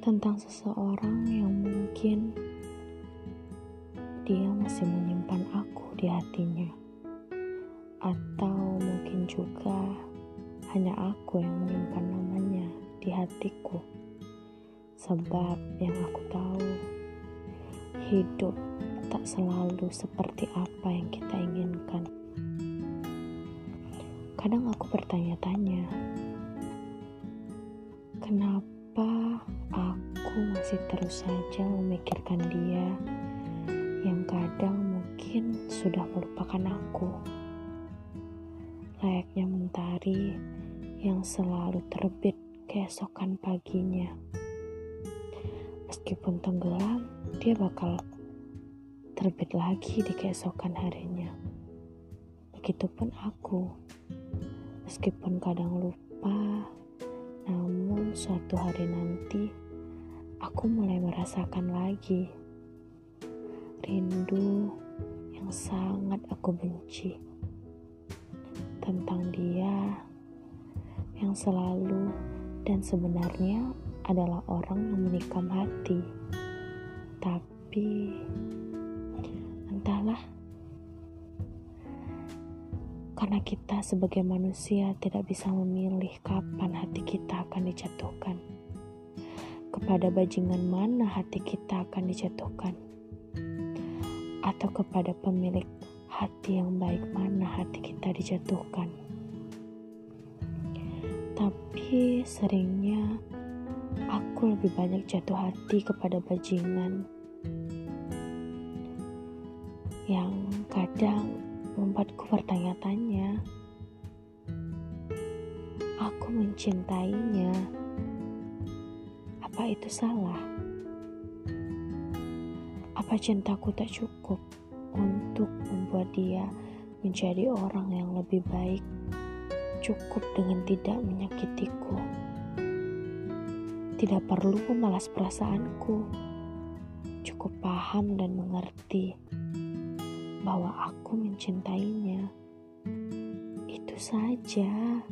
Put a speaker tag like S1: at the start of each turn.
S1: tentang seseorang yang mungkin dia masih menyimpan aku di hatinya, atau mungkin juga hanya aku yang menyimpan namanya di hatiku, sebab yang aku tahu hidup tak selalu seperti apa yang kita inginkan. Kadang aku bertanya-tanya, kenapa aku masih terus saja memikirkan dia yang kadang mungkin sudah melupakan aku. Layaknya mentari yang selalu terbit keesokan paginya. Meskipun tenggelam, dia bakal terbit lagi di keesokan harinya. Begitupun aku, meskipun kadang lupa, namun suatu hari nanti aku mulai merasakan lagi rindu yang sangat aku benci tentang dia yang selalu dan sebenarnya adalah orang yang menikam hati. Tapi entahlah karena kita sebagai manusia tidak bisa memilih kapan hati kita akan dijatuhkan. Kepada bajingan mana hati kita akan dijatuhkan? Atau kepada pemilik hati yang baik mana hati kita dijatuhkan? Tapi seringnya aku lebih banyak jatuh hati kepada bajingan yang kadang membuatku bertanya-tanya. Mencintainya. Apa itu salah? Apa cintaku tak cukup untuk membuat dia menjadi orang yang lebih baik? Cukup dengan tidak menyakitiku. Tidak perlu memalas perasaanku. Cukup paham dan mengerti bahwa aku mencintainya. Itu saja.